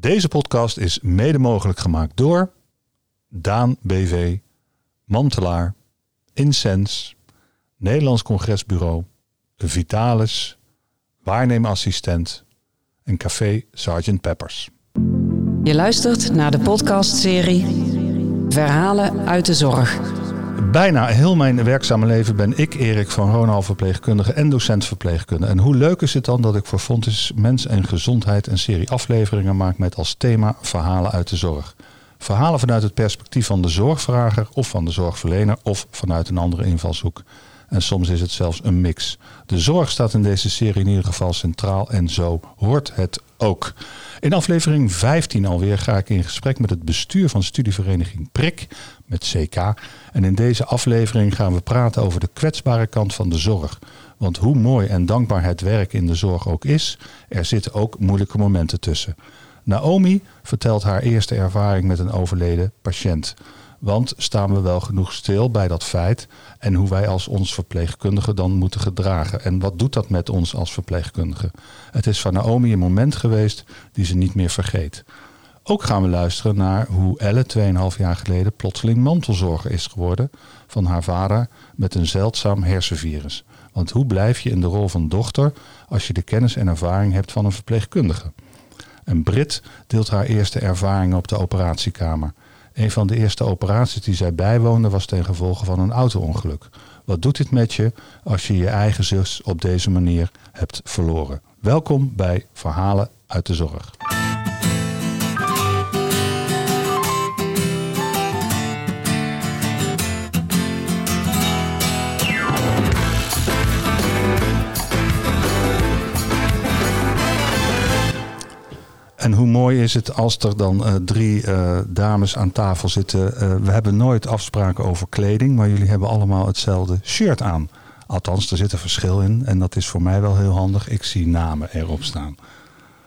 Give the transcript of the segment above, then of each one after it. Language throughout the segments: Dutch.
Deze podcast is mede mogelijk gemaakt door Daan BV, Mantelaar, Incens, Nederlands Congresbureau, Vitalis, waarneemassistent en Café Sergeant Peppers. Je luistert naar de podcastserie Verhalen uit de Zorg. Bijna heel mijn werkzame leven ben ik Erik van Ronald verpleegkundige en docent verpleegkunde. En hoe leuk is het dan dat ik voor Fontis Mens en Gezondheid een serie afleveringen maak met als thema Verhalen uit de Zorg. Verhalen vanuit het perspectief van de zorgvrager of van de zorgverlener of vanuit een andere invalshoek. En soms is het zelfs een mix. De zorg staat in deze serie in ieder geval centraal en zo hoort het ook. In aflevering 15 alweer ga ik in gesprek met het bestuur van studievereniging PRIK met CK. En in deze aflevering gaan we praten over de kwetsbare kant van de zorg. Want hoe mooi en dankbaar het werk in de zorg ook is, er zitten ook moeilijke momenten tussen. Naomi vertelt haar eerste ervaring met een overleden patiënt. Want staan we wel genoeg stil bij dat feit en hoe wij als ons verpleegkundige dan moeten gedragen? En wat doet dat met ons als verpleegkundige? Het is van Naomi een moment geweest die ze niet meer vergeet. Ook gaan we luisteren naar hoe Elle 2,5 jaar geleden plotseling mantelzorger is geworden van haar vader met een zeldzaam hersenvirus. Want hoe blijf je in de rol van dochter als je de kennis en ervaring hebt van een verpleegkundige? En Brit deelt haar eerste ervaringen op de operatiekamer. Een van de eerste operaties die zij bijwoonde was ten gevolge van een auto-ongeluk. Wat doet dit met je als je je eigen zus op deze manier hebt verloren? Welkom bij Verhalen uit de Zorg. En hoe mooi is het als er dan uh, drie uh, dames aan tafel zitten. Uh, we hebben nooit afspraken over kleding, maar jullie hebben allemaal hetzelfde shirt aan. Althans, er zit een verschil in en dat is voor mij wel heel handig. Ik zie namen erop staan.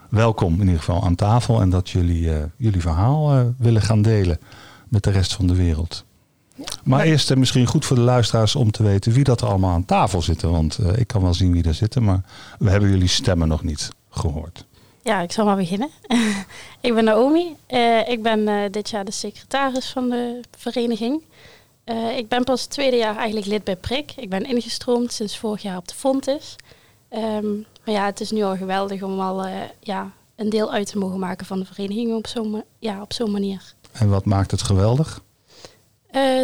Welkom in ieder geval aan tafel en dat jullie jullie verhaal willen gaan delen met de rest van de wereld. Maar eerst misschien goed voor de luisteraars om te weten wie dat er allemaal aan tafel zitten. Want ik kan wel zien wie er zitten, maar we hebben jullie stemmen nog niet gehoord. Ja, ik zal maar beginnen. ik ben Naomi. Uh, ik ben uh, dit jaar de secretaris van de vereniging. Uh, ik ben pas het tweede jaar eigenlijk lid bij PRIK. Ik ben ingestroomd sinds vorig jaar op de Fontis. Um, maar ja, het is nu al geweldig om al ja, een deel uit te mogen maken van de vereniging op zo'n ja, op zo'n manier. En wat maakt het geweldig?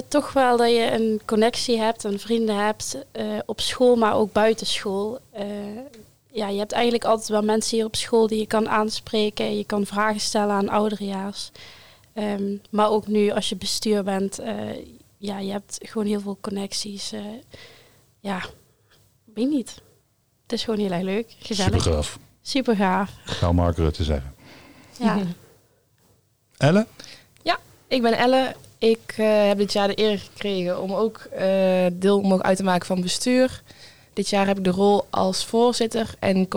toch wel dat je een connectie hebt en vrienden hebt op school, maar ook buiten school ja, je hebt eigenlijk altijd wel mensen hier op school die je kan aanspreken. Je kan vragen stellen aan ouderejaars. Um, maar ook nu als je bestuur bent, uh, ja, je hebt gewoon heel veel connecties. Uh, ja, weet niet. Het is gewoon heel erg leuk, gezellig. Super gaaf. Super gaaf. Rutte zeggen. Ja. Elle? Ja, ik ben Elle. Ik uh, heb dit jaar de eer gekregen om ook deel mogen uit te maken van bestuur. Dit jaar heb ik de rol als voorzitter en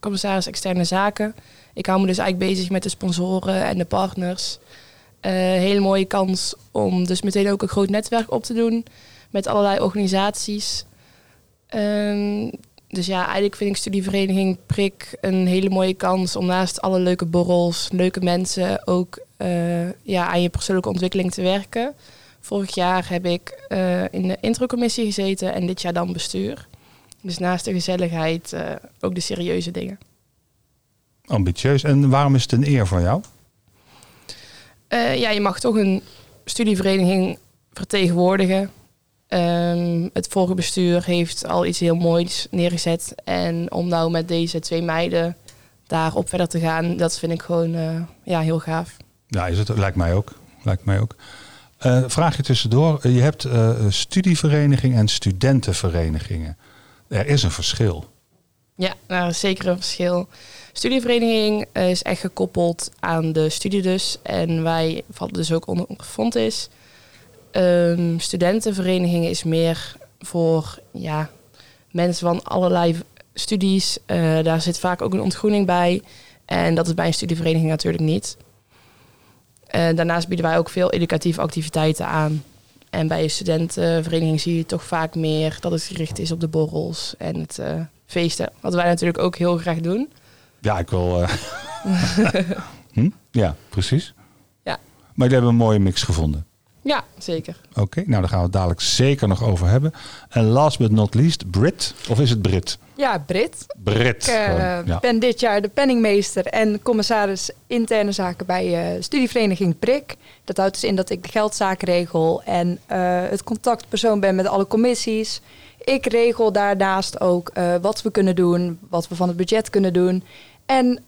commissaris, externe zaken. Ik hou me dus eigenlijk bezig met de sponsoren en de partners. Uh, hele mooie kans om dus meteen ook een groot netwerk op te doen met allerlei organisaties. Um, dus ja, eigenlijk vind ik studievereniging Prik een hele mooie kans om naast alle leuke borrels, leuke mensen ook uh, ja, aan je persoonlijke ontwikkeling te werken. Vorig jaar heb ik uh, in de introcommissie gezeten en dit jaar dan bestuur. Dus naast de gezelligheid uh, ook de serieuze dingen. Ambitieus. En waarom is het een eer voor jou? Uh, ja, je mag toch een studievereniging vertegenwoordigen. Um, het vorige bestuur heeft al iets heel moois neergezet. En om nou met deze twee meiden daarop verder te gaan, dat vind ik gewoon uh, ja, heel gaaf. Ja, is het, lijkt mij ook. Lijkt mij ook. Uh, vraag je tussendoor. Je hebt uh, studievereniging en studentenverenigingen. Er is een verschil. Ja, nou, zeker een verschil. Studievereniging is echt gekoppeld aan de studie dus. En wij vallen dus ook onder Fontis. Um, studentenvereniging is meer voor ja, mensen van allerlei studies. Uh, daar zit vaak ook een ontgroening bij. En dat is bij een studievereniging natuurlijk niet. Uh, daarnaast bieden wij ook veel educatieve activiteiten aan. En bij een studentenvereniging zie je toch vaak meer dat het gericht is op de borrels en het uh, feesten. Wat wij natuurlijk ook heel graag doen. Ja, ik wil. Uh, Hm? Ja, precies. Ja. Maar jullie hebben een mooie mix gevonden. Ja, zeker. Oké, nou daar gaan we het dadelijk zeker nog over hebben. En last but not least, Brit. Of is het Brit? Ja, Brit. Brit. Ik eh, ja. ben dit jaar de penningmeester en commissaris interne zaken bij eh, studievereniging PRIK. Dat houdt dus in dat ik de geldzaken regel en eh, het contactpersoon ben met alle commissies. Ik regel daarnaast ook eh, wat we kunnen doen, wat we van het budget kunnen doen. En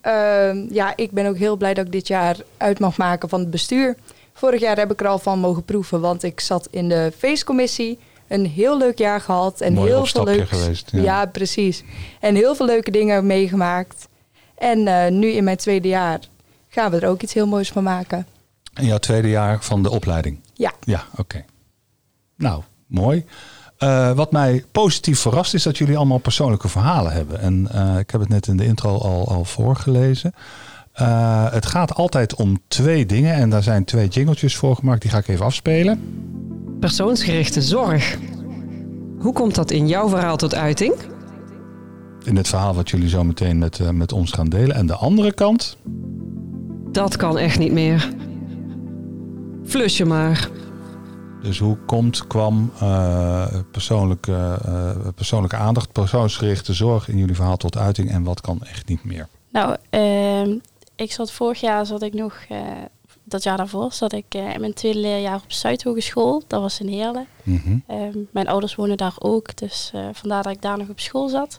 ja, ik ben ook heel blij dat ik dit jaar uit mag maken van het bestuur. Vorig jaar heb ik er al van mogen proeven, want ik zat in de feestcommissie. Een heel leuk jaar gehad en Mooi heel veel leuks. geweest, ja. ja, precies. En heel veel leuke dingen meegemaakt. En eh, nu in mijn tweede jaar gaan we er ook iets heel moois van maken. In jouw tweede jaar van de opleiding. Ja, Ja, oké. Nou, mooi. Eh, wat mij positief verrast is dat jullie allemaal persoonlijke verhalen hebben. En eh, ik heb het net in de intro al, al voorgelezen. Eh, het gaat altijd om twee dingen. En daar zijn twee jingletjes voor gemaakt. Die ga ik even afspelen. Persoonsgerichte zorg. Hoe komt dat in jouw verhaal tot uiting? In het verhaal wat jullie zo meteen met, eh, met ons gaan delen. En de andere kant. Dat kan echt niet meer. Flus je maar. Dus hoe komt, kwam eh, persoonlijke, eh, persoonlijke aandacht, persoonsgerichte zorg in jullie verhaal tot uiting. En wat kan echt niet meer? Nou, ehm, ik zat vorig jaar, zat ik nog, eh, dat jaar daarvoor, zat ik eh, in mijn tweede leerjaar op Zuidhogeschool. Dat was in Heerlen. Mhm. Ehm, mijn ouders wonen daar ook, dus eh, vandaar dat ik daar nog op school zat.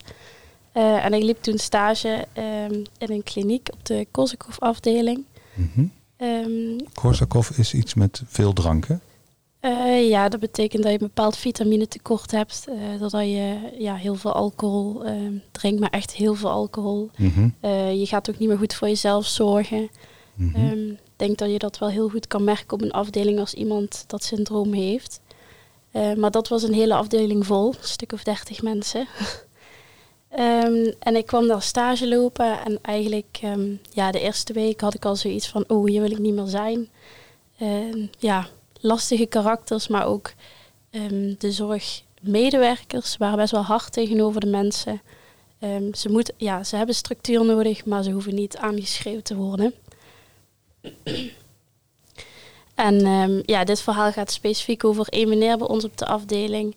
En ik liep toen stage ehm, in een kliniek op de Korsakoff afdeling. Mhm. Ehm, Korsakoff is iets met veel dranken. Eh, ja, dat betekent dat je een bepaald vitaminetekort hebt. eh doordat je ja, heel veel alcohol ehm, drinkt, maar echt heel veel alcohol. Mhm. Eh, je gaat ook niet meer goed voor jezelf zorgen. Mhm. Ehm, Ik denk dat je dat wel heel goed kan merken op een afdeling als iemand dat syndroom heeft. Maar dat was een hele afdeling vol, een stuk of dertig mensen. Ehm, en ik kwam daar stage lopen en eigenlijk ja, de eerste week had ik al zoiets van, oh hier wil ik niet meer zijn. Ja, lastige karakters, maar ook ehm, de zorgmedewerkers waren best wel hard tegenover de mensen. Ehm, ze, moeten, ja, ze hebben structuur nodig, maar ze hoeven niet aangeschreven te worden. En ehm, ja, dit verhaal gaat specifiek over één meneer bij ons op de afdeling.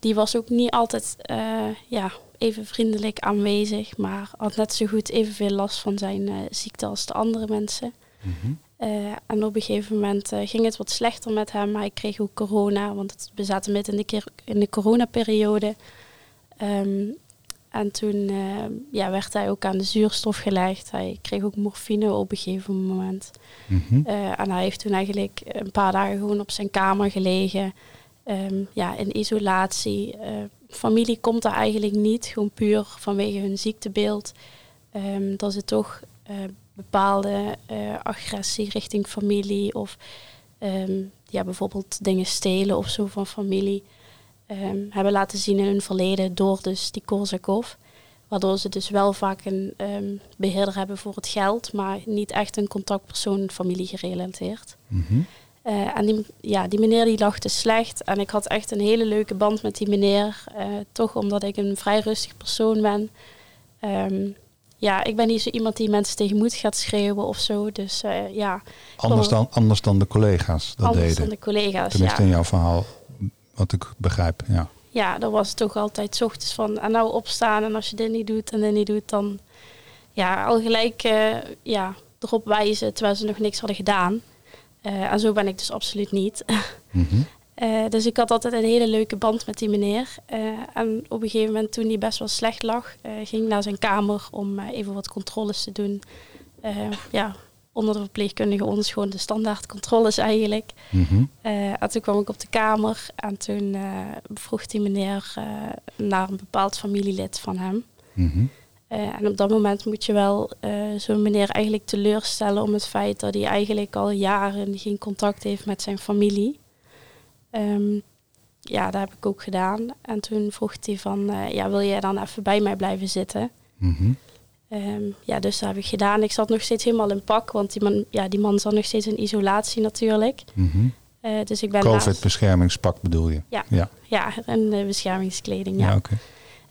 Die was ook niet altijd eh, ja, even vriendelijk aanwezig, maar had net zo goed evenveel last van zijn eh, ziekte als de andere mensen. Mhm. Eh, en op een gegeven moment eh, ging het wat slechter met hem. Hij kreeg ook corona, want het, we zaten midden in de, keer, in de coronaperiode. Ehm, en toen eh, ja, werd hij ook aan de zuurstof gelegd. Hij kreeg ook morfine op een gegeven moment. Mhm. En hij heeft toen eigenlijk een paar dagen gewoon op zijn kamer gelegen. Ehm, ja, in isolatie. Familie komt daar eigenlijk niet, gewoon puur vanwege hun ziektebeeld. Ehm, dat ze toch bepaalde eh, agressie richting familie of ehm, ja, bijvoorbeeld dingen stelen of zo van familie ehm, hebben laten zien in hun verleden door dus die Korsakov. Waardoor ze dus wel vaak een ehm, beheerder hebben voor het geld, maar niet echt een contactpersoon familie gerelateerd. Mhm. Eh, en die, ja, die meneer die dus slecht. En ik had echt een hele leuke band met die meneer. eh, toch omdat ik een vrij rustig persoon ben. Ja, ik ben niet zo iemand die mensen tegen moet gaat schreeuwen of zo. Dus eh, ja, Anders, dan, anders dan de collega's dat anders deden. dan de collega's. Tenminste Ja. in jouw verhaal, wat ik begrijp. Ja. ja, dat was toch altijd 's ochtends van en nou opstaan. En als je dit niet doet en dit niet doet, dan ja, al gelijk eh, ja, erop wijzen terwijl ze nog niks hadden gedaan. Eh, en zo ben ik dus absoluut niet. Mhm. Eh, dus ik had altijd een hele leuke band met die meneer. Eh, en op een gegeven moment, toen hij best wel slecht lag, eh, ging ik naar zijn kamer om even wat controles te doen. Ja, onder de verpleegkundige ons gewoon de standaard controles eigenlijk. Mhm. En toen kwam ik op de kamer en toen vroeg die meneer naar een bepaald familielid van hem. Mhm. En op dat moment moet je wel zo'n meneer eigenlijk teleurstellen om het feit dat hij eigenlijk al jaren geen contact heeft met zijn familie. Ehm, ja, dat heb ik ook gedaan. En toen vroeg hij van, eh, ja, wil jij dan even bij mij blijven zitten? Mhm. Ehm, ja, dus dat heb ik gedaan. Ik zat nog steeds helemaal in pak, want die man, ja, die man zat nog steeds in isolatie natuurlijk. Mhm. Eh, dus ik ben naast- COVID-beschermingspak bedoel je? Ja. Ja, Ja, en eh, beschermingskleding, ja. ja.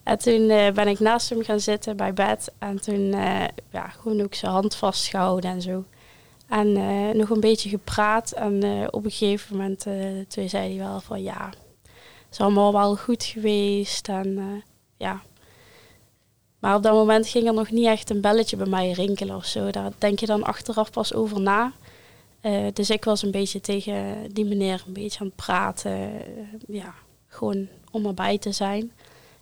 En toen ben ik naast hem gaan zitten bij bed. En toen ja, gewoon ook zijn hand vastgehouden en zo. En eh, nog een beetje gepraat. En eh, op een gegeven moment eh, toen zei hij wel van ja, het is allemaal wel goed geweest. En ja. Maar op dat moment ging er nog niet echt een belletje bij mij rinkelen of zo. Daar denk je dan achteraf pas over na. Dus ik was een beetje tegen die meneer een beetje aan het praten. ja, gewoon om erbij te zijn.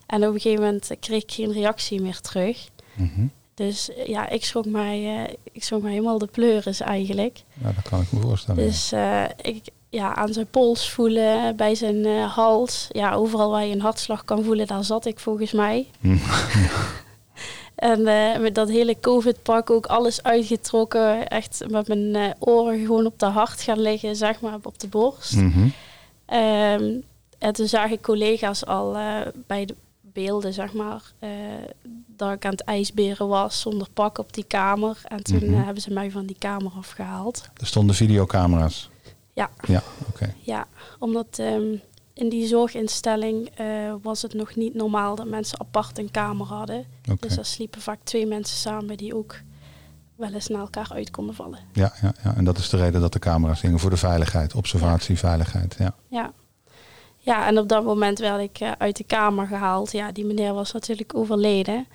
En op een gegeven moment kreeg ik geen reactie meer terug. Mhm. Dus eh, ja, ik schrok mij, eh, ik schrok mij helemaal de pleuris eigenlijk. Ja, dat kan ik me voorstellen. Dus eh, ik ja, aan zijn pols voelen, bij zijn hals. Ja, overal waar je een hartslag kan voelen, daar zat ik volgens mij. Hm. En met dat hele COVID-pak ook alles uitgetrokken. Echt met mijn oren gewoon op de hart gaan liggen, zeg maar, op de borst. Mhm. Ehm, en toen zagen collega's al bij de beelden, zeg maar, eh, dat ik aan het ijsberen was zonder pak op die kamer. En toen Mhm. eh, hebben ze mij van die kamer afgehaald. Er stonden videocamera's. Ja. Ja, oké. Ja, omdat ehm, in die zorginstelling eh, was het nog niet normaal dat mensen apart een kamer hadden. Oké. Dus daar sliepen vaak twee mensen samen die ook wel eens naar elkaar uit konden vallen. Ja, ja, ja, en dat is de reden dat de camera's gingen voor de veiligheid, observatie, veiligheid. Ja. Ja. Ja, en op dat moment werd ik eh, uit de kamer gehaald. Ja, die meneer was natuurlijk overleden.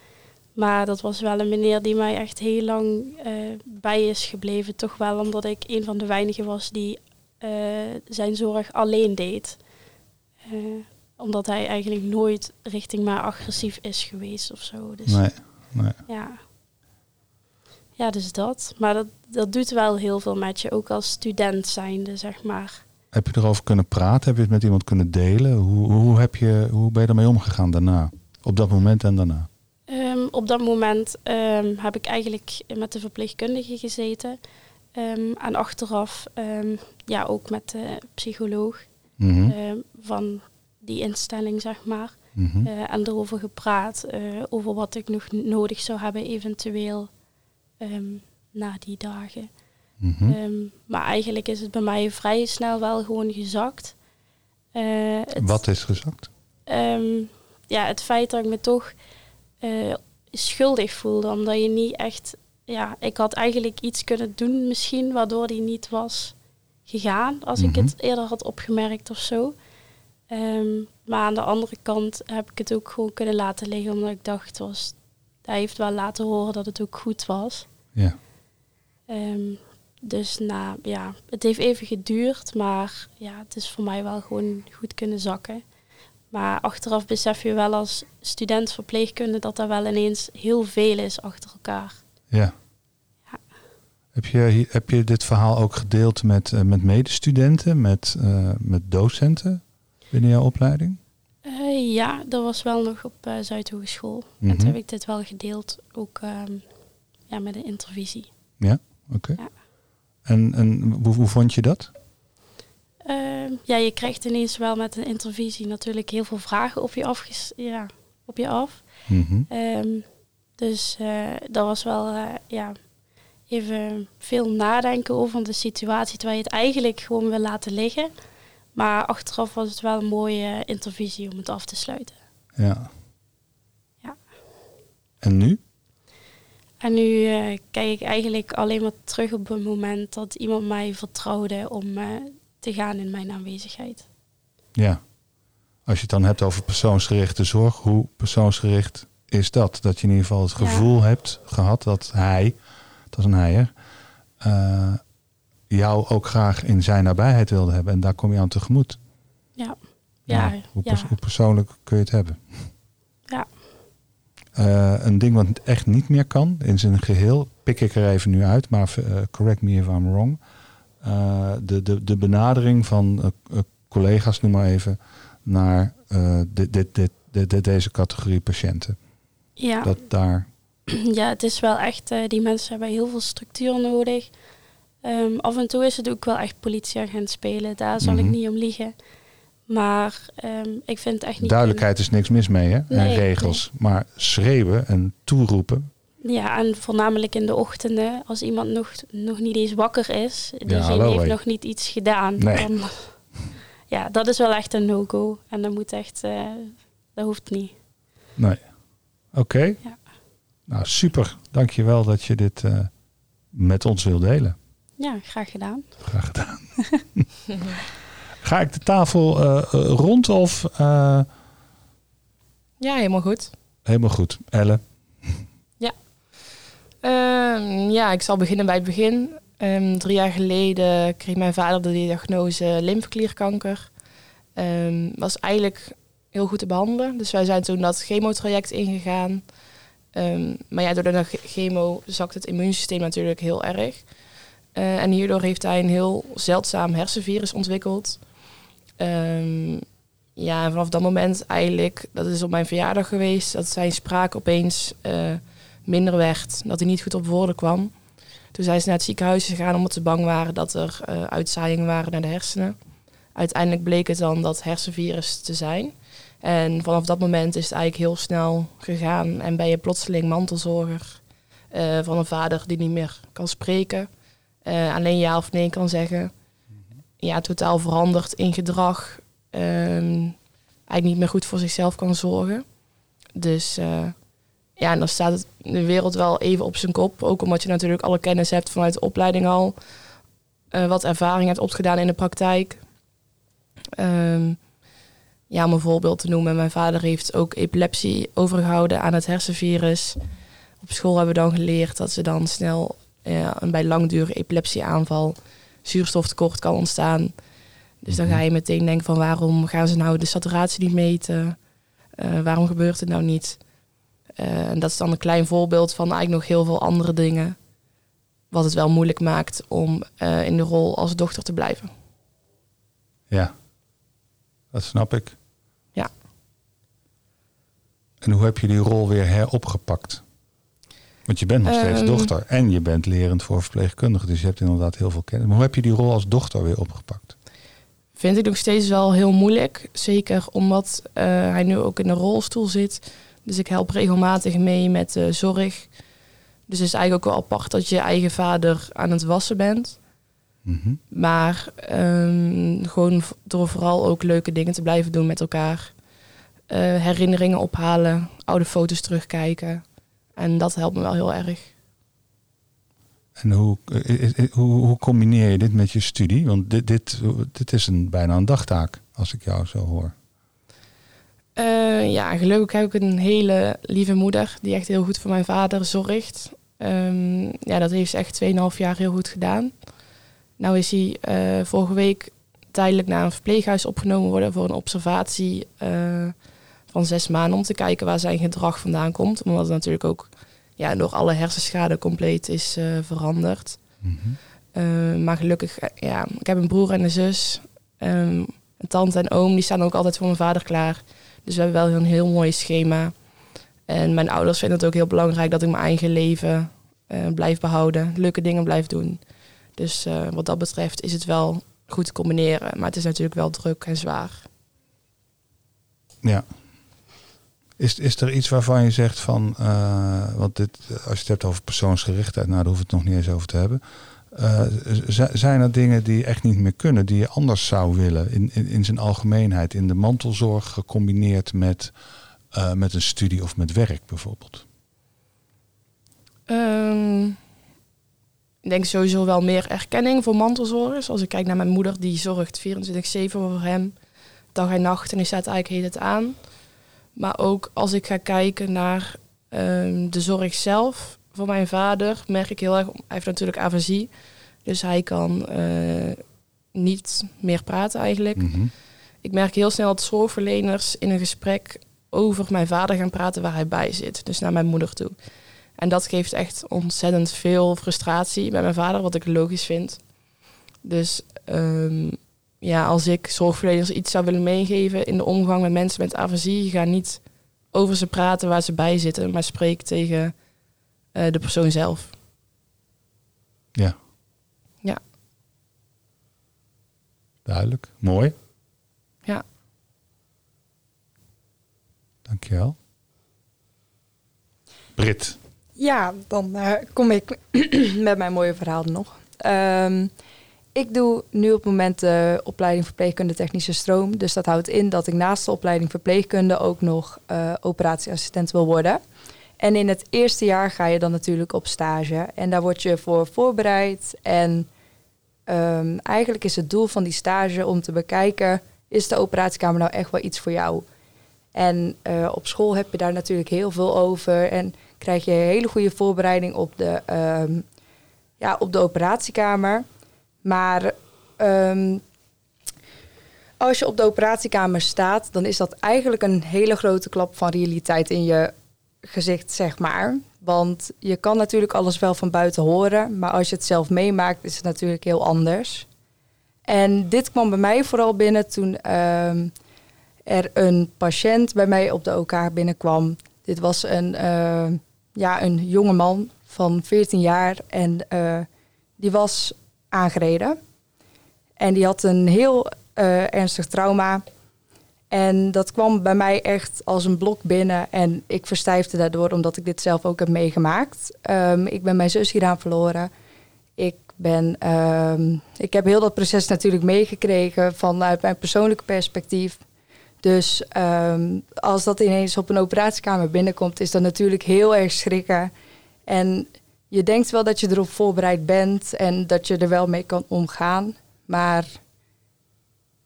Maar dat was wel een meneer die mij echt heel lang eh, bij is gebleven. Toch wel omdat ik een van de weinigen was die eh, zijn zorg alleen deed. Omdat hij eigenlijk nooit richting mij agressief is geweest of zo. Dus Nee, nee. ja. Ja, dus dat. Maar dat, dat doet wel heel veel met je, ook als student zijnde, zeg maar. Heb je erover kunnen praten? Heb je het met iemand kunnen delen? Hoe, hoe, heb je, hoe ben je ermee omgegaan daarna? Op dat moment en daarna? Ehm, op dat moment ehm, heb ik eigenlijk met de verpleegkundige gezeten. Ehm, en achteraf ja, ook met de psycholoog Mhm, van die instelling, zeg maar. mhm. Eh, en erover gepraat, eh, over wat ik nog nodig zou hebben eventueel na die dagen. Mhm. Ehm, maar eigenlijk is het bij mij vrij snel wel gewoon gezakt. Eh, het- Wat is gezakt? Ehm, ja, het feit dat ik me toch eh, schuldig voelde, omdat je niet echt, ja, ik had eigenlijk iets kunnen doen misschien, waardoor die niet was gegaan, als ik Mhm. het eerder had opgemerkt of zo. Ehm, maar aan de andere kant heb ik het ook gewoon kunnen laten liggen, omdat ik dacht, was, hij heeft wel laten horen dat het ook goed was. Ja. Dus nou ja, het heeft even geduurd, maar ja, het is voor mij wel gewoon goed kunnen zakken. Maar achteraf besef je wel als student verpleegkunde dat er wel ineens heel veel is achter elkaar. ja. Ja. Heb je, heb je dit verhaal ook gedeeld met, eh, met medestudenten, met, eh, met docenten binnen jouw opleiding? Eh, ja, dat was wel nog op uh, Zuidhogeschool. En Mhm. toen heb ik dit wel gedeeld, ook ehm, ja, met een intervisie. Oké. Ja. En, en hoe, hoe vond je dat? Ehm, ja, je krijgt ineens wel met een intervisie natuurlijk heel veel vragen op je, afges ja, op je af. Mhm. Ehm, dus eh, dat was wel eh, ja, even veel nadenken over de situatie, terwijl je het eigenlijk gewoon wil laten liggen. Maar achteraf was het wel een mooie intervisie om het af te sluiten. Ja. Ja. En nu? En nu eh, kijk ik eigenlijk alleen maar terug op het moment dat iemand mij vertrouwde om eh, te gaan in mijn aanwezigheid. Ja. Als je het dan hebt over persoonsgerichte zorg, hoe persoonsgericht is dat? Dat je in ieder geval het Ja. gevoel hebt gehad dat hij, dat is een heier, eh, jou ook graag in zijn nabijheid wilde hebben. En daar kom je aan tegemoet. Ja, ja, hoe, ja. hoe persoonlijk kun je het hebben? Ja. Eh, een ding wat echt niet meer kan in zijn geheel, pik ik er even nu uit, maar eh, correct me if I'm wrong. Eh, de, de, de benadering van collega's, noem maar even, naar eh, dit, dit, dit, dit- dit- deze categorie patiënten. ja. Dat daar. Ja, het is wel echt, die mensen hebben heel veel structuur nodig. Ehm, af en toe is het ook wel echt politieagent spelen, daar zal Mhm. ik niet om liegen. Maar ehm, ik vind het echt niet... Duidelijkheid is niks mis mee, hè? en Nee, regels. Maar schreeuwen en toeroepen. Ja, en voornamelijk in de ochtenden, als iemand nog, nog niet eens wakker is, diegene hallo, heeft hé. nog niet iets gedaan. Nee. Dan, ja, dat is wel echt een no-go. En dat moet echt, eh, dat hoeft niet. Nee. Oké. Ja. Nou, super. Dank je wel dat je dit eh, met ons wil delen. Ja, graag gedaan. Graag gedaan. Ga ik de tafel eh, eh, rond of... eh, Ja, helemaal goed. helemaal goed. Elle. Ehm, ja, ik zal beginnen bij het begin. Ehm, drie jaar geleden kreeg mijn vader de diagnose lymfeklierkanker. Ehm was eigenlijk heel goed te behandelen. Dus wij zijn toen dat chemotraject ingegaan. Maar ja, door de chemo zakt het immuunsysteem natuurlijk heel erg. En hierdoor heeft hij een heel zeldzaam hersenvirus ontwikkeld. Ehm, ja, en vanaf dat moment eigenlijk, dat is op mijn verjaardag geweest, dat zijn spraak opeens eh, minder werd, dat hij niet goed op woorden kwam. Toen zijn ze naar het ziekenhuis gegaan omdat ze bang waren dat er eh, uitzaaiingen waren naar de hersenen. Uiteindelijk bleek het dan dat hersenvirus te zijn. En vanaf dat moment is het eigenlijk heel snel gegaan en ben je plotseling mantelzorger eh, van een vader die niet meer kan spreken, alleen ja of nee kan zeggen. Ja, totaal veranderd in gedrag, ehm, eigenlijk niet meer goed voor zichzelf kan zorgen. Dus eh, ja, en dan staat de wereld wel even op zijn kop. Ook omdat je natuurlijk alle kennis hebt vanuit de opleiding al. eh, wat ervaring hebt opgedaan in de praktijk. Ehm, ja, om een voorbeeld te noemen. Mijn vader heeft ook epilepsie overgehouden aan het hersenvirus. Op school hebben we dan geleerd dat ze dan snel ja, een bij langdurige epilepsieaanval zuurstoftekort kan ontstaan. Dus dan ga je meteen denken van waarom gaan ze nou de saturatie niet meten? Eh, waarom gebeurt het nou niet? Eh, en dat is dan een klein voorbeeld van eigenlijk nog heel veel andere dingen. Wat het wel moeilijk maakt om eh, in de rol als dochter te blijven. Ja, dat snap ik. Ja. En hoe heb je die rol weer heropgepakt? Want je bent nog steeds Ehm. dochter en je bent lerend voor verpleegkundige. Dus je hebt inderdaad heel veel kennis. Maar hoe heb je die rol als dochter weer opgepakt? Vind ik nog steeds wel heel moeilijk. Zeker omdat eh, hij nu ook in een rolstoel zit. Dus ik help regelmatig mee met de zorg. Dus het is eigenlijk ook wel apart dat je eigen vader aan het wassen bent. Mhm. Maar ehm, gewoon door vooral ook leuke dingen te blijven doen met elkaar. Eh, herinneringen ophalen, oude foto's terugkijken. En dat helpt me wel heel erg. En hoe, eh, eh, hoe, hoe combineer je dit met je studie? Want dit, dit, dit is een, bijna een dagtaak, als ik jou zo hoor. Eh, ja, gelukkig heb ik een hele lieve moeder die echt heel goed voor mijn vader zorgt. Ehm, ja, dat heeft ze echt 2,5 jaar heel goed gedaan. Nou is hij eh, vorige week tijdelijk naar een verpleeghuis opgenomen worden voor een observatie eh, van zes maanden om te kijken waar zijn gedrag vandaan komt. Omdat het natuurlijk ook ja, door alle hersenschade compleet is eh, veranderd. Mhm. Eh, maar gelukkig, eh, ja, ik heb een broer en een zus. Ehm, een tante en oom, die staan ook altijd voor mijn vader klaar. Dus we hebben wel een heel mooi schema. En mijn ouders vinden het ook heel belangrijk dat ik mijn eigen leven blijf behouden. Leuke dingen blijf doen. Dus wat dat betreft is het wel goed te combineren. Maar het is natuurlijk wel druk en zwaar. Ja. Is, is er iets waarvan je zegt van, eh, want dit, als je het hebt over persoonsgerichtheid, nou daar hoeven we het nog niet eens over te hebben. Eh, zijn er dingen die echt niet meer kunnen, die je anders zou willen in, in, in zijn algemeenheid, in de mantelzorg gecombineerd met, eh, met een studie of met werk bijvoorbeeld? Ehm, ik denk sowieso wel meer erkenning voor mantelzorgers. Als ik kijk naar mijn moeder, die zorgt 24-7 voor hem. Dag en nacht en die staat eigenlijk heet het aan. Maar ook als ik ga kijken naar ehm, de zorg zelf voor mijn vader, merk ik heel erg, hij heeft natuurlijk afasie. Dus hij kan eh, niet meer praten eigenlijk. Mhm. Ik merk heel snel dat zorgverleners in een gesprek over mijn vader gaan praten waar hij bij zit. Dus naar mijn moeder toe. En dat geeft echt ontzettend veel frustratie bij mijn vader, wat ik logisch vind. Dus ehm, ja, als ik zorgverleners iets zou willen meegeven in de omgang met mensen met afasie, ga niet over ze praten waar ze bij zitten, maar spreek tegen eh, de persoon zelf. Ja. Ja. Duidelijk. Mooi. Ja. Dankjewel. Brit. Ja, dan eh, kom ik met mijn mooie verhaal nog. Ehm, ik doe nu op het moment de opleiding verpleegkunde technische stroom. Dus dat houdt in dat ik naast de opleiding verpleegkunde ook nog eh, operatieassistent wil worden. En in het eerste jaar ga je dan natuurlijk op stage. En daar word je voor voorbereid. En ehm, eigenlijk is het doel van die stage om te bekijken... is de operatiekamer nou echt wel iets voor jou? En eh, op school heb je daar natuurlijk heel veel over. En krijg je hele goede voorbereiding op de, ehm, ja, op de operatiekamer. Maar ehm, als je op de operatiekamer staat, dan is dat eigenlijk een hele grote klap van realiteit in je gezicht, zeg maar. Want je kan natuurlijk alles wel van buiten horen, maar als je het zelf meemaakt, is het natuurlijk heel anders. En dit kwam bij mij vooral binnen toen ehm, er een patiënt bij mij op de OK binnenkwam. Dit was een, uh, ja, een jonge man van 14 jaar en uh, die was aangereden. En die had een heel uh, ernstig trauma. En dat kwam bij mij echt als een blok binnen. En ik verstijfde daardoor, omdat ik dit zelf ook heb meegemaakt. Um, ik ben mijn zus hieraan verloren. Ik, ben, um, ik heb heel dat proces natuurlijk meegekregen vanuit mijn persoonlijke perspectief. Dus um, als dat ineens op een operatiekamer binnenkomt, is dat natuurlijk heel erg schrikken. En je denkt wel dat je erop voorbereid bent en dat je er wel mee kan omgaan. Maar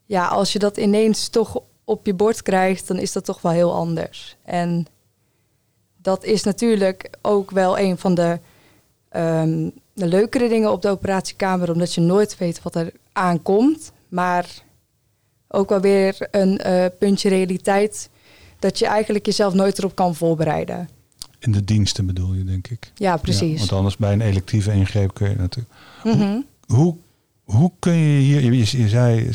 ja, als je dat ineens toch op je bord krijgt, dan is dat toch wel heel anders. En dat is natuurlijk ook wel een van de, um, de leukere dingen op de operatiekamer, omdat je nooit weet wat er aankomt. Maar ook wel weer een uh, puntje realiteit dat je eigenlijk jezelf nooit erop kan voorbereiden. In de diensten bedoel je, denk ik. Ja, precies. Ja, want anders bij een electieve ingreep kun je natuurlijk. Mm -hmm. hoe, hoe, hoe, kun je hier, je, je, zei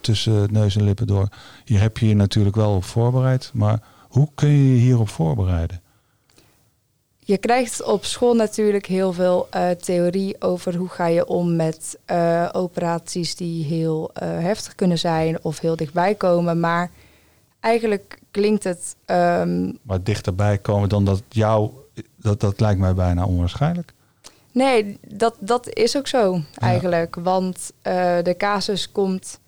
tussen neus en lippen door, hier heb je je natuurlijk wel op voorbereid, maar hoe kun je je hierop voorbereiden? Je krijgt op school natuurlijk heel veel uh, theorie over hoe ga je om met uh, operaties die heel uh, heftig kunnen zijn of heel dichtbij komen. Maar eigenlijk klinkt het. Um, maar dichterbij komen dan dat jou, dat, dat lijkt mij bijna onwaarschijnlijk. Nee, dat, dat is ook zo eigenlijk. Ja. Want uh, de casus komt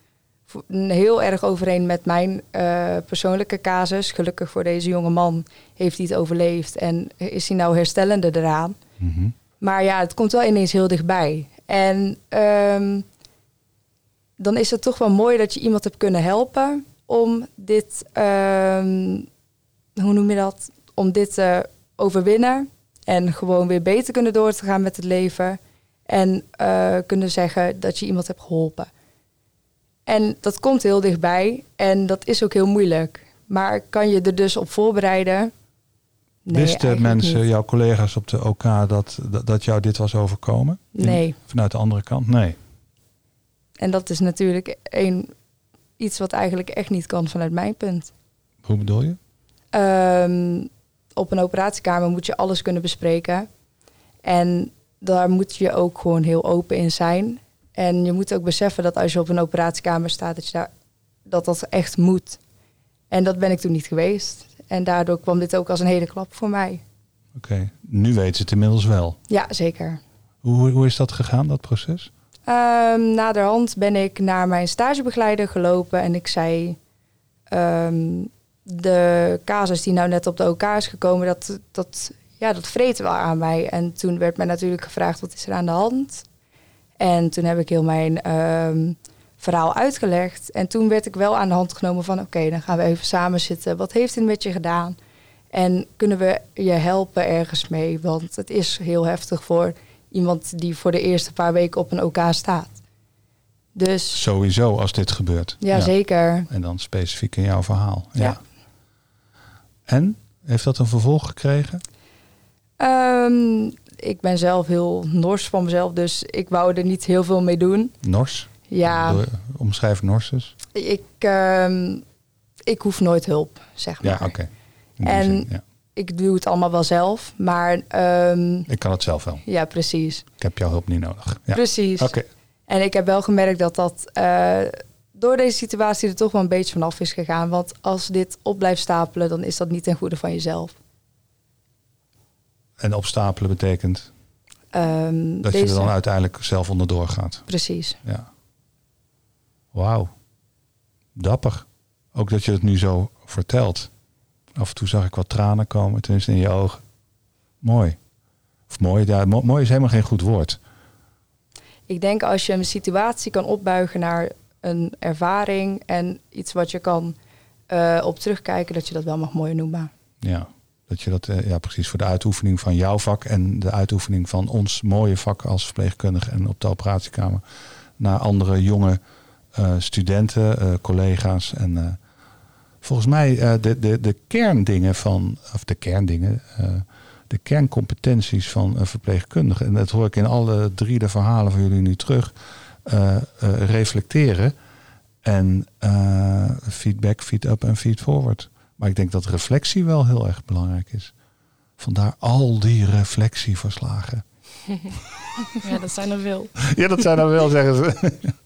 heel erg overeen met mijn uh, persoonlijke casus. Gelukkig voor deze jonge man heeft hij het overleefd en is hij nou herstellende eraan. Mm -hmm. Maar ja, het komt wel ineens heel dichtbij. En um, dan is het toch wel mooi dat je iemand hebt kunnen helpen om dit, um, hoe noem je dat, om dit te overwinnen en gewoon weer beter kunnen door te gaan met het leven en uh, kunnen zeggen dat je iemand hebt geholpen. En dat komt heel dichtbij en dat is ook heel moeilijk. Maar kan je er dus op voorbereiden? Nee, Wisten mensen, niet. jouw collega's op de OK, dat, dat, dat jou dit was overkomen? Nee. In, vanuit de andere kant? Nee. En dat is natuurlijk een, iets wat eigenlijk echt niet kan vanuit mijn punt. Hoe bedoel je? Um, op een operatiekamer moet je alles kunnen bespreken. En daar moet je ook gewoon heel open in zijn. En je moet ook beseffen dat als je op een operatiekamer staat, dat je daar, dat, dat echt moet. En dat ben ik toen niet geweest. En daardoor kwam dit ook als een hele klap voor mij. Oké, okay. nu weten ze het inmiddels wel. Ja, zeker. Hoe, hoe is dat gegaan, dat proces? Um, naderhand ben ik naar mijn stagebegeleider gelopen en ik zei... Um, de casus die nou net op de OK is gekomen, dat, dat, ja, dat vreet wel aan mij. En toen werd mij natuurlijk gevraagd, wat is er aan de hand? En toen heb ik heel mijn um, verhaal uitgelegd. En toen werd ik wel aan de hand genomen van... oké, dan gaan we even samen zitten. Wat heeft dit met je gedaan? En kunnen we je helpen ergens mee? Want het is heel heftig voor iemand die voor de eerste paar weken op een OK staat. Dus, Sowieso als dit gebeurt. Ja, ja. zeker. En dan specifiek in jouw verhaal. Ja. ja. En? Heeft dat een vervolg gekregen? Um, ik ben zelf heel nors van mezelf, dus ik wou er niet heel veel mee doen. Nors? Ja. Door, omschrijf nors dus. Ik, um, ik hoef nooit hulp, zeg maar. Ja, oké. Okay. En zin, ja. Ik doe het allemaal wel zelf, maar... Um, ik kan het zelf wel. Ja, precies. Ik heb jouw hulp niet nodig. Ja. Precies. Oké. Okay. En ik heb wel gemerkt dat dat uh, door deze situatie er toch wel een beetje vanaf is gegaan. Want als dit op blijft stapelen, dan is dat niet ten goede van jezelf. En opstapelen betekent? Ehm, Dat je er dan uiteindelijk zelf onderdoor gaat. Precies. Ja. Wauw. Dapper. Ook dat je het nu zo vertelt. Af en toe zag ik wat tranen komen, tenminste in je ogen. Mooi. Of mooi, ja, mo- mooi is helemaal geen goed woord. Ik denk als je een situatie kan opbuigen naar een ervaring en iets wat je kan eh, op terugkijken, dat je dat wel mag mooi noemen. Ja, dat je dat, eh, ja, precies voor de uitoefening van jouw vak en de uitoefening van ons mooie vak als verpleegkundige en op de operatiekamer naar andere jonge eh, studenten, collega's. En volgens mij eh, de, de, de kerndingen van, of de kerndingen, eh, de kerncompetenties van een verpleegkundige, en dat hoor ik in alle drie de verhalen van jullie nu terug, eh, reflecteren en feedback, feed-up en feed-forward. Maar ik denk dat reflectie wel heel erg belangrijk is. Vandaar al die reflectieverslagen. Ja, dat zijn er veel. Ja, dat zijn dan wel, zeggen ze.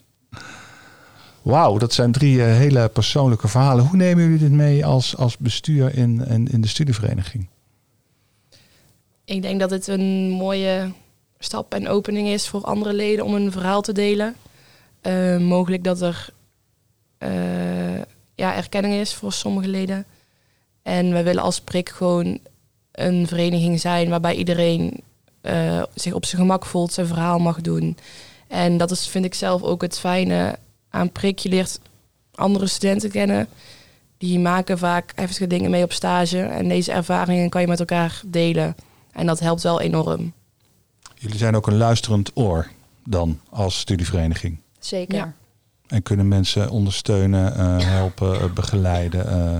Wauw, dat zijn drie eh, hele persoonlijke verhalen. Hoe nemen jullie dit mee als, als bestuur in, in, de studievereniging? Ik denk dat het een mooie stap en opening is voor andere leden om een verhaal te delen. Eh, mogelijk dat er eh, ja, erkenning is voor sommige leden. En we willen als prik gewoon een vereniging zijn waarbij iedereen zich op zijn gemak voelt, zijn verhaal mag doen. En dat is, vind ik zelf ook het fijne aan prik. Je leert andere studenten kennen. Die maken vaak heftige dingen mee op stage. En deze ervaringen kan je met elkaar delen. En dat helpt wel enorm. Jullie zijn ook een luisterend oor dan als studievereniging. Zeker. Ja. En kunnen mensen ondersteunen, eh, helpen, eh, begeleiden. eh.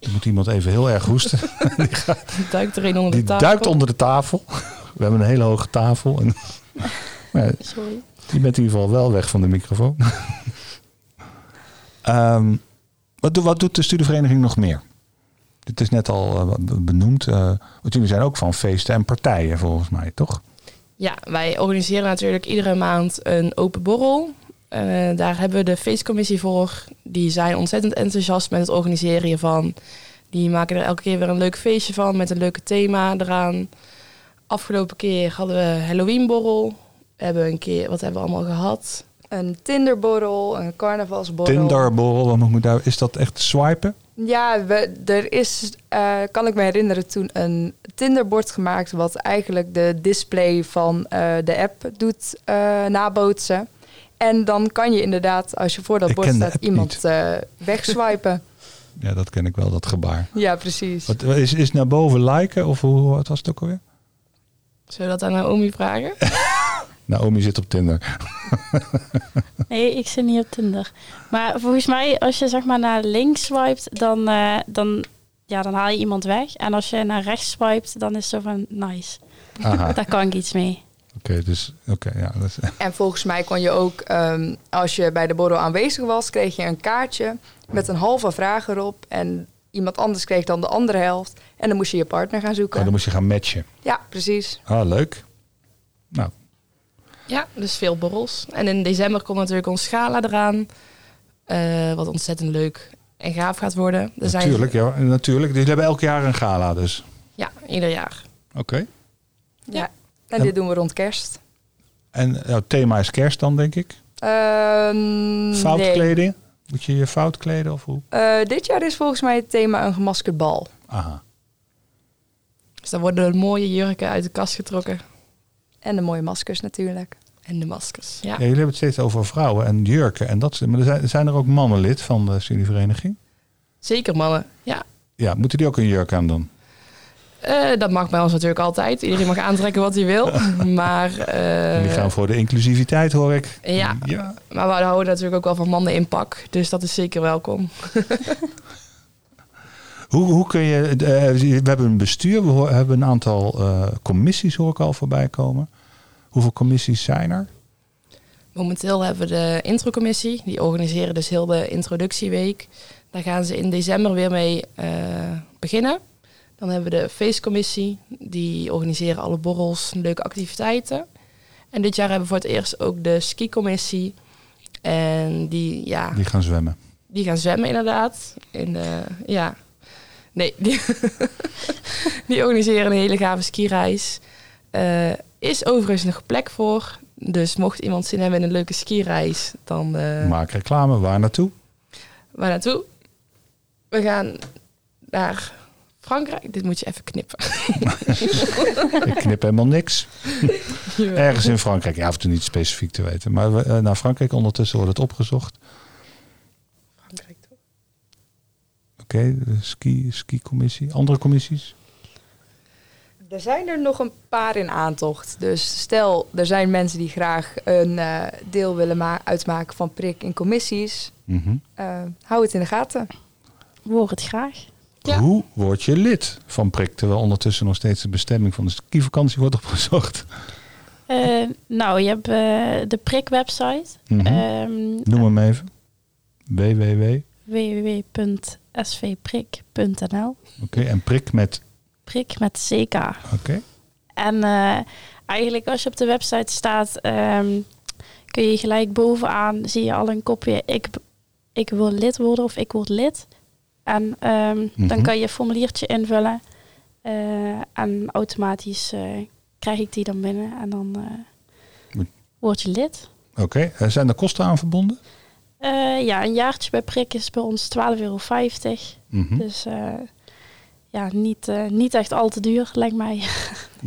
er moet iemand even heel erg hoesten. Die duikt er een onder de Die tafel. duikt onder de tafel. We hebben een hele hoge tafel. En, maar Sorry. die bent in ieder geval wel weg van de microfoon. Ehm, wat, doe- wat doet de studievereniging nog meer? Dit is net al eh, benoemd. eh, want jullie zijn ook van feesten en partijen volgens mij, toch? Ja, wij organiseren natuurlijk iedere maand een open borrel. Eh, daar hebben we de feestcommissie voor. Die zijn ontzettend enthousiast met het organiseren hiervan. Die maken er elke keer weer een leuk feestje van met een leuke thema eraan. Afgelopen keer hadden we Halloweenborrel. We hebben een keer, wat hebben we allemaal gehad? Een Tinderborrel, een carnavalsborrel. Tinderborrel, wat moet daar? Is dat echt swipen? Ja, we, er is, eh, kan ik me herinneren, toen een Tinderbord gemaakt... wat eigenlijk de display van eh, de app doet eh, nabootsen. En dan kan je inderdaad, als je voor dat Ik bord staat, iemand eh, wegswipen. Ja, dat ken ik wel, dat gebaar. ja, precies. Wat, is, is naar boven liken of hoe wat was het ook alweer? Zullen we dat aan Naomi vragen? Naomi zit op Tinder. Nee, ik zit niet op Tinder. Maar volgens mij, als je zeg maar naar links swipet, dan, eh, dan, ja, dan haal je iemand weg. En als je naar rechts swipet, dan is het zo van nice. Aha, Daar kan ik iets mee. oké, dus oké, ja. Dat is, En volgens mij kon je ook, ehm, als je bij de borrel aanwezig was, kreeg je een kaartje met een halve vraag erop. En iemand anders kreeg dan de andere helft. En dan moest je je partner gaan zoeken. oh, dan moest je gaan matchen. Ja, precies. Ah, leuk. Nou, Ja, dus veel borrels. En in december komt natuurlijk ons gala eraan. eh, wat ontzettend leuk en gaaf gaat worden. Er zijn- natuurlijk, ja, natuurlijk. Jullie hebben elk jaar een gala dus. Ja, ieder jaar. Oké. Ja. En dit doen we rond kerst. En jouw thema is kerst dan, denk ik? Ehm nee. Foutkleding? Moet je je fout kleden of hoe? Eh, dit jaar is volgens mij het thema een gemaskerd bal. Aha. Dus dan worden de mooie jurken uit de kast getrokken. En de mooie maskers natuurlijk. En de maskers. Ja. Ja, jullie hebben het steeds over vrouwen en jurken en dat soort. Maar er zijn, zijn er ook mannen lid van de studievereniging? Zeker mannen. Ja. Ja, moeten die ook een jurk aan doen? Eh, dat mag bij ons natuurlijk altijd. Iedereen mag aantrekken wat hij wil. Maar, eh, Jullie gaan voor de inclusiviteit, hoor ik. ja, ja. maar we houden natuurlijk ook wel van mannen in pak. Dus dat is zeker welkom. Hoe, hoe kun je... eh, we hebben een bestuur, we hebben een aantal eh, commissies, hoor ik al voorbij komen. Hoeveel commissies zijn er? Momenteel hebben we de introcommissie. Die organiseren dus heel de introductieweek. Daar gaan ze in december weer mee eh, beginnen. Dan hebben we de feestcommissie. Die organiseren alle borrels, leuke activiteiten. En dit jaar hebben we voor het eerst ook de skicommissie. En die, ja, Die gaan zwemmen. die gaan zwemmen inderdaad. In de, ja, nee, die, die organiseren een hele gave skireis. Eh, is overigens nog plek voor. Dus mocht iemand zin hebben in een leuke skireis, dan uh, Maak reclame. Waar naartoe? waar naartoe? We gaan naar Frankrijk. Dit moet je even knippen. Ik knip helemaal niks. Ergens in Frankrijk. Ja, af en toe niet specifiek te weten. Maar we, eh, naar Frankrijk ondertussen wordt het opgezocht. Frankrijk toch? Oké, de ski, ski-commissie. Andere commissies? Er zijn er nog een paar in aantocht. Dus stel, er zijn mensen die graag een eh, deel willen ma- uitmaken van prik in commissies. Mhm. Eh, hou het in de gaten. Hoor het graag. Ja. Hoe word je lid van Prik? Terwijl ondertussen nog steeds de bestemming van de skivakantie wordt opgezocht. Eh, nou, je hebt de prik-website. Mhm. Ehm, Noem hem even. www. www.svprik.nl Oké, en prik met. Prik met CK. Oké. En eh, eigenlijk als je op de website staat, ehm, kun je gelijk bovenaan, zie je al een kopje, ik, ik wil lid worden of ik word lid. En ehm, dan Mhm. kan je een formuliertje invullen. eh, en automatisch eh, krijg ik die dan binnen. En dan word je lid. Oké, Eh, zijn er kosten aan verbonden? Ja, een jaartje bij Prik is bij ons 12,50 euro. Mhm. Dus ja, niet, eh, niet echt al te duur, lijkt mij.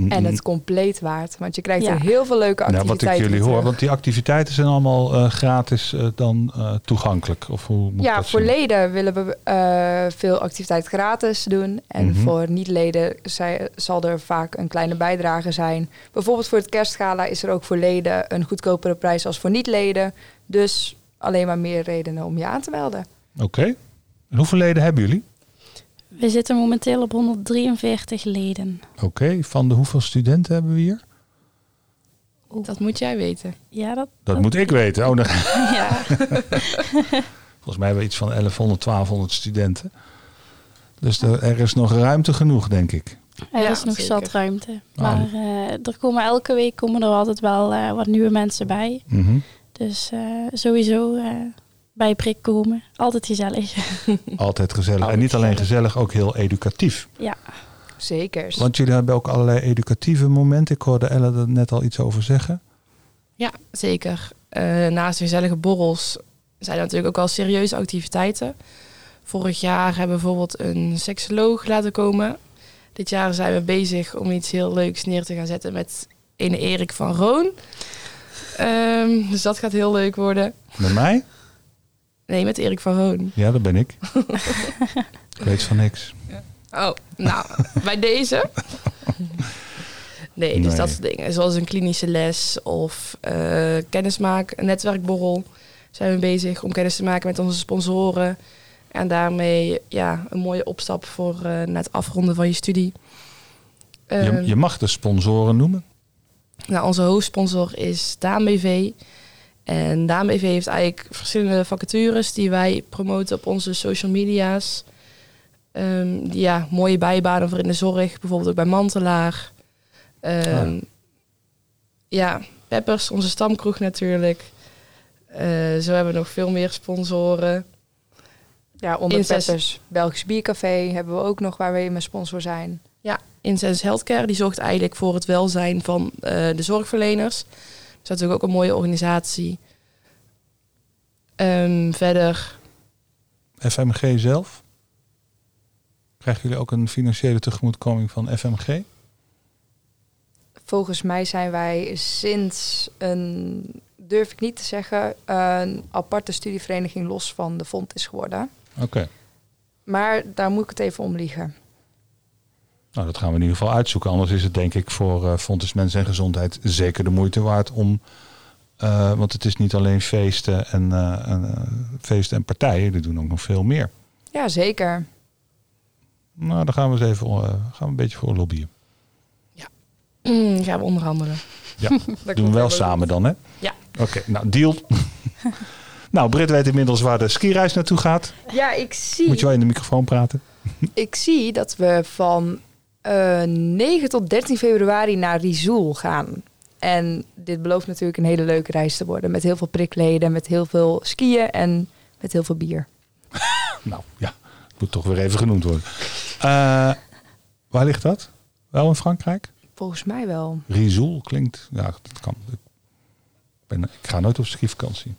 En het compleet waard. Want je krijgt Ja. er heel veel leuke Nou, activiteiten wat ik jullie hoor, terug. want die activiteiten zijn allemaal eh, gratis eh, dan eh, toegankelijk. Of hoe moet ik Ja, dat voor zien? leden willen we eh, veel activiteit gratis doen. En Mhm. voor niet-leden zal er vaak een kleine bijdrage zijn. Bijvoorbeeld voor het kerstgala is er ook voor leden een goedkopere prijs als voor niet-leden. Dus alleen maar meer redenen om je aan te melden. Oké. En hoeveel leden hebben jullie? We zitten momenteel op 143 leden. Oké, van de hoeveel studenten hebben we hier? Dat moet jij weten. Ja, dat, Dat moet ik weten. Oh, dan, ja. volgens mij hebben we iets van 1100, 1200 studenten. Dus er, er is nog ruimte genoeg, denk ik. Er Ja, is nog zeker. zat ruimte. Ah. Maar eh, er komen elke week komen er altijd wel eh, wat nieuwe mensen bij. Mhm. Dus eh, sowieso eh, bij prik komen. Altijd gezellig. Altijd gezellig. en niet alleen gezellig. ook heel educatief. ja. Zeker. Want jullie hebben ook allerlei educatieve momenten. Ik hoorde Elle er net al iets over zeggen. Ja, zeker. Eh, naast de gezellige borrels zijn er natuurlijk ook al serieuze activiteiten. Vorig jaar hebben we bijvoorbeeld een seksoloog laten komen. Dit jaar zijn we bezig om iets heel leuks neer te gaan zetten met ene Erik van Roon. Ehm, dus dat gaat heel leuk worden. Met mij? Nee, met Erik van Roon. Ja, dat ben ik. ik weet van niks. Oh, nou, bij deze. Nee, dus Nee. dat soort dingen. Zoals een klinische les of eh kennismaak, een netwerkborrel. Zijn we bezig om kennis te maken met onze sponsoren. En daarmee ja, een mooie opstap voor na het afronden van je studie. Je, Ehm, je mag de sponsoren noemen. nou, onze hoofdsponsor is Daan BV. En Daan BV heeft eigenlijk verschillende vacatures die wij promoten op onze social media's. Ehm, die, ja, mooie bijbanen voor in de zorg, bijvoorbeeld ook bij Mantelaar. Ehm, Ja, Peppers, onze stamkroeg natuurlijk. Eh, zo hebben we nog veel meer sponsoren. Ja, onder Incest- Peppers Belgisch Biercafé hebben we ook nog waar we mijn sponsor zijn. Incense Healthcare, die zorgt eigenlijk voor het welzijn van eh, de zorgverleners. Is natuurlijk ook een mooie organisatie. Ehm, verder, FMG zelf. Krijgen jullie ook een financiële tegemoetkoming van FMG? Volgens mij zijn wij sinds een, durf ik niet te zeggen, een aparte studievereniging los van de Fond is geworden. Oké. Maar daar moet ik het even om liegen. Nou, dat gaan we in ieder geval uitzoeken. Anders is het denk ik voor eh Fontes Mens en Gezondheid zeker de moeite waard om... eh, want het is niet alleen feesten en, eh, en, feesten en partijen. Die doen ook nog veel meer. Ja, zeker. Nou, daar gaan we eens even eh, gaan we een beetje voor lobbyen. gaan we onderhandelen. Dat doen we wel samen dan, hè? Ja. Oké, nou, deal. nou, Britt weet inmiddels waar de skireis naartoe gaat. Ja, ik zie, Moet je wel in de microfoon praten? ik zie dat we van eh 9 tot 13 februari naar Rizoul gaan. En dit belooft natuurlijk een hele leuke reis te worden. Met heel veel prikleden, met heel veel skiën en met heel veel bier. Nou, ja, moet toch weer even genoemd worden. Eh, waar ligt dat? Wel in Frankrijk? Volgens mij wel. Rizoul klinkt, ja, dat kan. Ik, ben, ik ga nooit op skivakantie.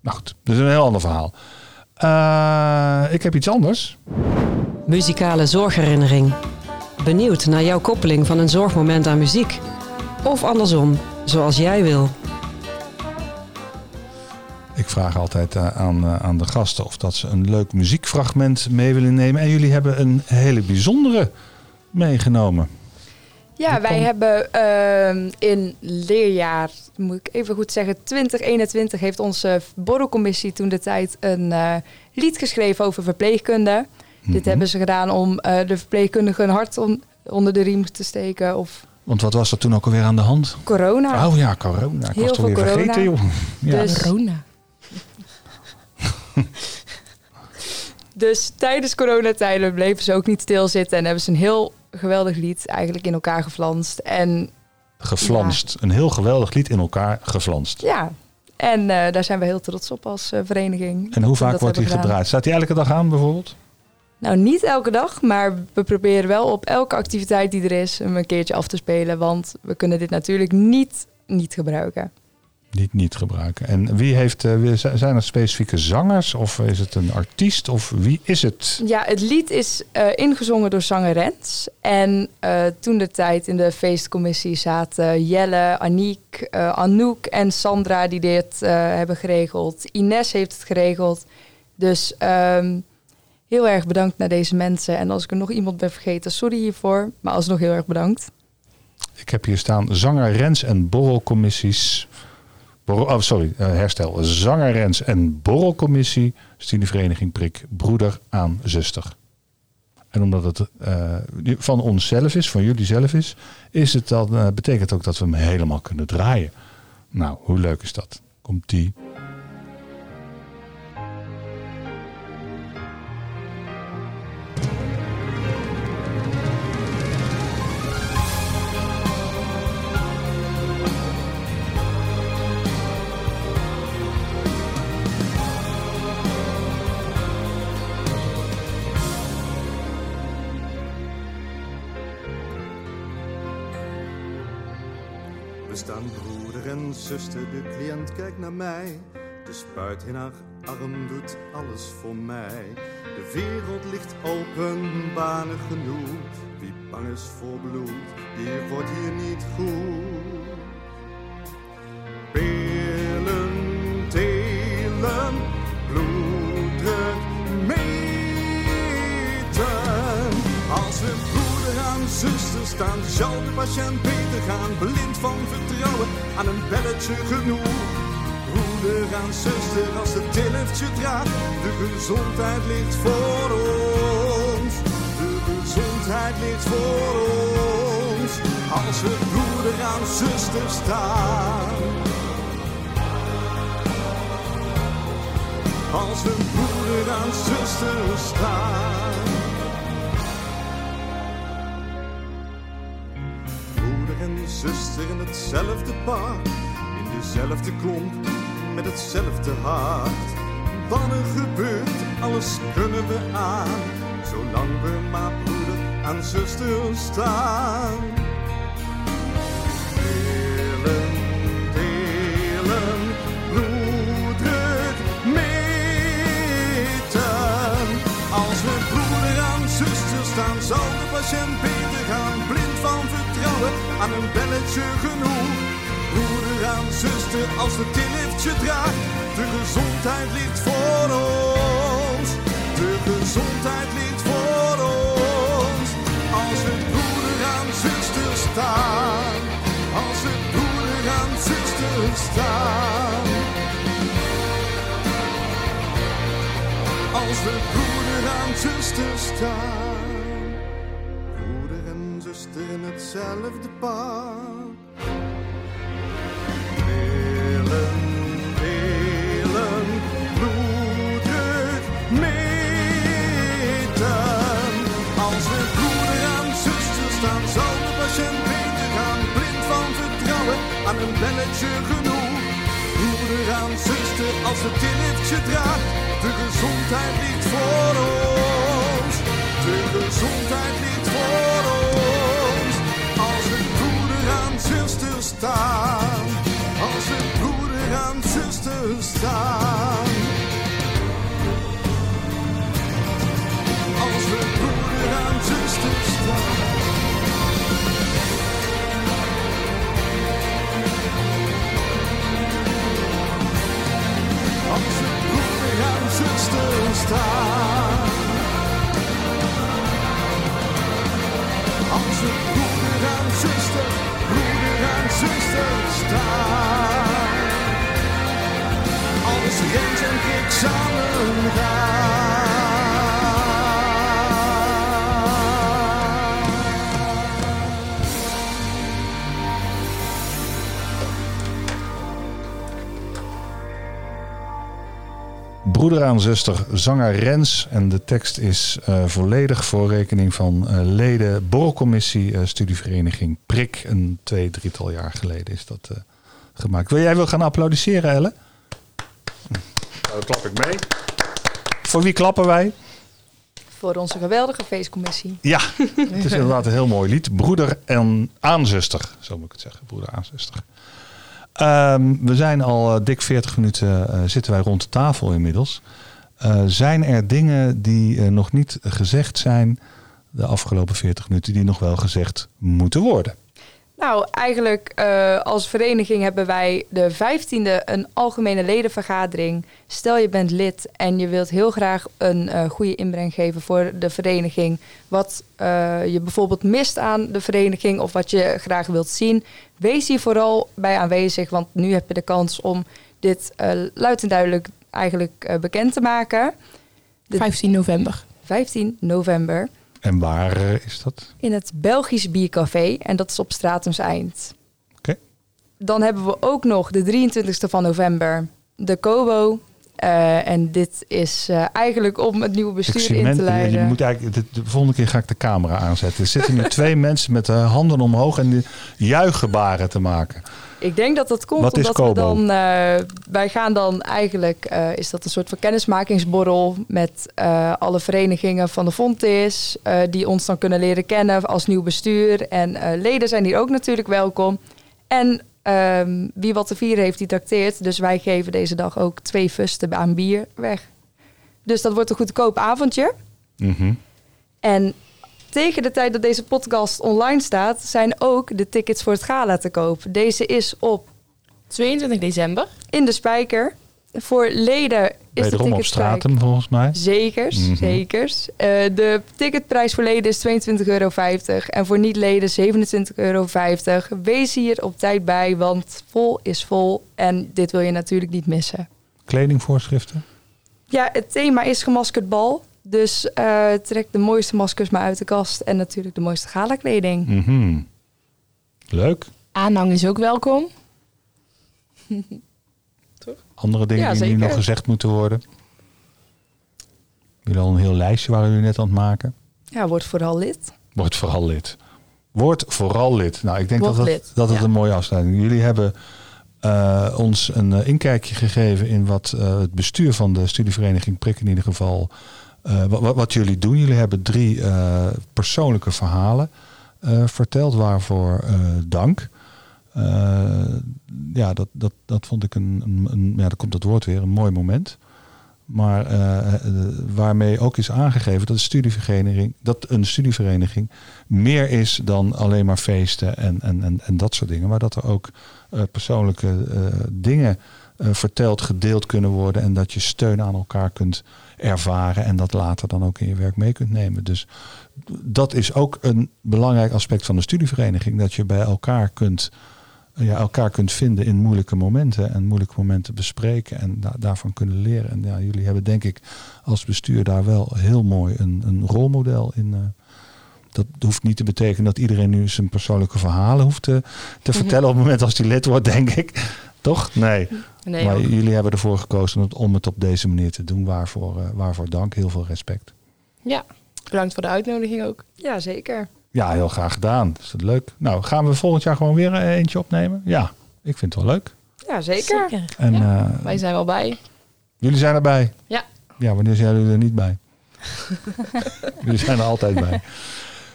Nou goed, dat is een heel ander verhaal. Eh, ik heb iets anders. Muzikale zorgherinnering. Benieuwd naar jouw koppeling van een zorgmoment aan muziek? Of andersom, zoals jij wil. Ik vraag altijd eh, aan, eh, aan de gasten of dat ze een leuk muziekfragment mee willen nemen. En jullie hebben een hele bijzondere meegenomen. Ja, wij hebben ehm, in leerjaar, moet ik even goed zeggen, 2021 heeft onze borrelcommissie toen de tijd een eh, lied geschreven over verpleegkunde. Dit Mhm. hebben ze gedaan om eh, de verpleegkundigen een hart on- onder de riem te steken of Want wat was er toen ook alweer aan de hand? corona. Oh ja, corona. Ik Heel was het veel alweer corona. vergeten, joh. Ja. Dus- Corona. Dus tijdens coronatijden bleven ze ook niet stilzitten en hebben ze een heel geweldig lied eigenlijk in elkaar geflanst. En Geflanst. Een heel geweldig lied in elkaar geflanst. ja, en eh, daar zijn we heel trots op als eh, vereniging. En hoe vaak wordt die gedaan. gedraaid? Staat die elke dag aan bijvoorbeeld? Nou, niet elke dag, maar we proberen wel op elke activiteit die er is hem een keertje af te spelen. Want we kunnen dit natuurlijk niet, niet gebruiken. Niet niet gebruiken. En wie heeft, eh, wie- zijn er specifieke zangers of is het een artiest of wie is het? Ja, het lied is eh, ingezongen door zanger Rens. En eh, toen de tijd in de feestcommissie zaten Jelle, Aniek, Anouk en Sandra die dit hebben geregeld. Ines heeft het geregeld. Dus ehm, heel erg bedankt naar deze mensen. En als ik er nog iemand ben vergeten, sorry hiervoor. Maar alsnog heel erg bedankt. Ik heb hier staan zanger Rens en borrelcommissies. Borrel, oh, sorry, eh, herstel. Zanger Rens en borrelcommissie. Studievereniging Prik, broeder aan zuster. En omdat het eh, van ons zelf is, van jullie zelf is, is het dan, eh, betekent ook dat we hem helemaal kunnen draaien. Nou, hoe leuk is dat? Komt die. De cliënt kijkt naar mij. De spuit in haar arm doet alles voor mij. De wereld ligt open, banen genoeg. Wie bang is voor bloed, die wordt hier niet goed. Staan, zal de patiënt beter gaan. Blind van vertrouwen, aan een belletje genoeg. Broeder aan zuster, als het tilliftje draagt. De gezondheid ligt voor ons. De gezondheid ligt voor ons. Als we broeder aan zuster staan. Als we broeder aan zuster staan. Zuster in hetzelfde park, in dezelfde klomp, met hetzelfde hart. Wat er gebeurt, alles kunnen we aan, zolang we maar broeder aan zuster staan. Delen, delen, bloeddruk meten. Als we broeder aan zuster staan, zal de patiënt aan een belletje genoeg. Broeder aan zuster, als het tilliftje draagt. De gezondheid ligt voor ons. De gezondheid ligt voor ons. Als we broeder aan zuster staan. Als we broeder aan zuster staan. Als we broeder aan zuster staan. Hetzelfde park. Delen, delen, bloeddruk meten. Als we broeder aan zuster staan, zal de patiënt beter gaan. Blind van vertrouwen, aan een belletje genoeg. Broeder aan zuster, als het tilliftje draagt. De gezondheid ligt voor ons. De gezondheid ligt voor ons. Aan zuster staan. Als we broeder aan zuster staan. Als we broeder aan zuster staan. Als we broeder aan zuster staan. Als we broeder aan zuster, broeder aan zuster staan. En ik samen gaan. Broeder aan zuster, zanger Rens. En de tekst is eh, volledig voor rekening van eh, leden borrelcommissie eh, studievereniging Prik. Een twee, drietal jaar geleden is dat eh, gemaakt. Wil jij wel gaan applaudisseren, Elle? Nou, dan klap ik mee. Voor wie klappen wij? Voor onze geweldige feestcommissie. Ja, het is inderdaad een heel mooi lied. Broeder en aanzuster, zo moet ik het zeggen. Broeder aanzuster. Ehm we zijn al eh, dik 40 minuten eh, zitten wij rond de tafel inmiddels. Eh, zijn er dingen die nog niet gezegd zijn de afgelopen 40 minuten die nog wel gezegd moeten worden? Nou, eigenlijk eh, als vereniging hebben wij de 15e een algemene ledenvergadering. Stel je bent lid en je wilt heel graag een eh, goede inbreng geven voor de vereniging. Wat eh, je bijvoorbeeld mist aan de vereniging of wat je graag wilt zien. Wees hier vooral bij aanwezig, want nu heb je de kans om dit luid en duidelijk eigenlijk bekend te maken. De 15 november. 15 november En waar eh, is dat? in het Belgisch Biercafé. En dat is op Stratums Eind. Oké. Dan hebben we ook nog de 23e van november de Kobo. Eh, en dit is eh, eigenlijk om het nieuwe bestuur in te mensen, je leiden. moet eigenlijk, de, de volgende keer ga ik de camera aanzetten. Er zitten nu twee mensen met de handen omhoog en juichgebaren te maken. Ik denk dat dat komt Wat omdat we dan... eh, wij gaan dan eigenlijk... eh, is dat een soort van kennismakingsborrel... met eh, alle verenigingen van de Fontis... die ons dan kunnen leren kennen als nieuw bestuur. En leden zijn hier ook natuurlijk welkom. En ehm, wie wat te vieren heeft, die trakteert. Dus wij geven deze dag ook twee fusten aan bier weg. Dus dat wordt een goedkoop avondje. Mhm. En tegen de tijd dat deze podcast online staat... zijn ook de tickets voor het gala te koop. Deze is op 22 december. in de spijker. Voor leden is de Wederom op stratum volgens mij. Zekers, Mhm. zekers. Eh, de ticketprijs voor leden is 22,50 euro. En voor niet-leden 27,50 euro. Wees hier op tijd bij, want vol is vol. En dit wil je natuurlijk niet missen. Kledingvoorschriften. Ja, het thema is gemaskerd bal. Dus eh, trek de mooiste maskers maar uit de kast. En natuurlijk de mooiste galakleding. Mhm. Leuk. Aanhang is ook welkom. Andere dingen Ja, die nu nog gezegd moeten worden. Jullie al een heel lijstje waren jullie net aan het maken. Ja, word vooral lid. Word vooral lid. Word vooral lid. Nou, ik denk Word dat het, lid, dat het ja. een mooie afsluiting is. Jullie hebben eh, ons een eh, inkijkje gegeven in wat eh, het bestuur van de studievereniging Prik in ieder geval. Eh, wat, wat jullie doen. Jullie hebben drie eh, persoonlijke verhalen eh, verteld. Waarvoor dank. Ja, dat, dat, dat vond ik een, een, een- ja, daar komt het woord weer, een mooi moment. Maar waarmee ook is aangegeven dat, de studievereniging, dat een studievereniging meer is dan alleen maar feesten en, en, en, en dat soort dingen. Maar dat er ook persoonlijke dingen verteld, gedeeld kunnen worden. En dat je steun aan elkaar kunt ervaren en dat later dan ook in je werk mee kunt nemen. Dus dat is ook een belangrijk aspect van de studievereniging. Dat je bij elkaar kunt, ja, elkaar kunt vinden in moeilijke momenten. En moeilijke momenten bespreken en da- daarvan kunnen leren. En ja, jullie hebben denk ik als bestuur daar wel heel mooi een, een rolmodel in. eh. dat hoeft niet te betekenen dat iedereen nu zijn persoonlijke verhalen hoeft te, te vertellen op het moment als hij lid wordt, denk ik. Toch? Nee. Nee, maar ook. jullie hebben ervoor gekozen om het, om het op deze manier te doen. Waarvoor, eh, waarvoor dank. Heel veel respect. Ja, bedankt voor de uitnodiging ook. Ja, zeker. Ja, heel graag gedaan. Is dat leuk? Nou, gaan we volgend jaar gewoon weer eh, eentje opnemen? Ja, ik vind het wel leuk. Ja, zeker. En Ja, eh, Wij zijn wel bij. jullie zijn erbij? Ja. Ja, wanneer zijn jullie er niet bij? jullie zijn er altijd bij.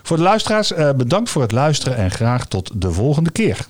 Voor de luisteraars, eh, bedankt voor het luisteren en graag tot de volgende keer.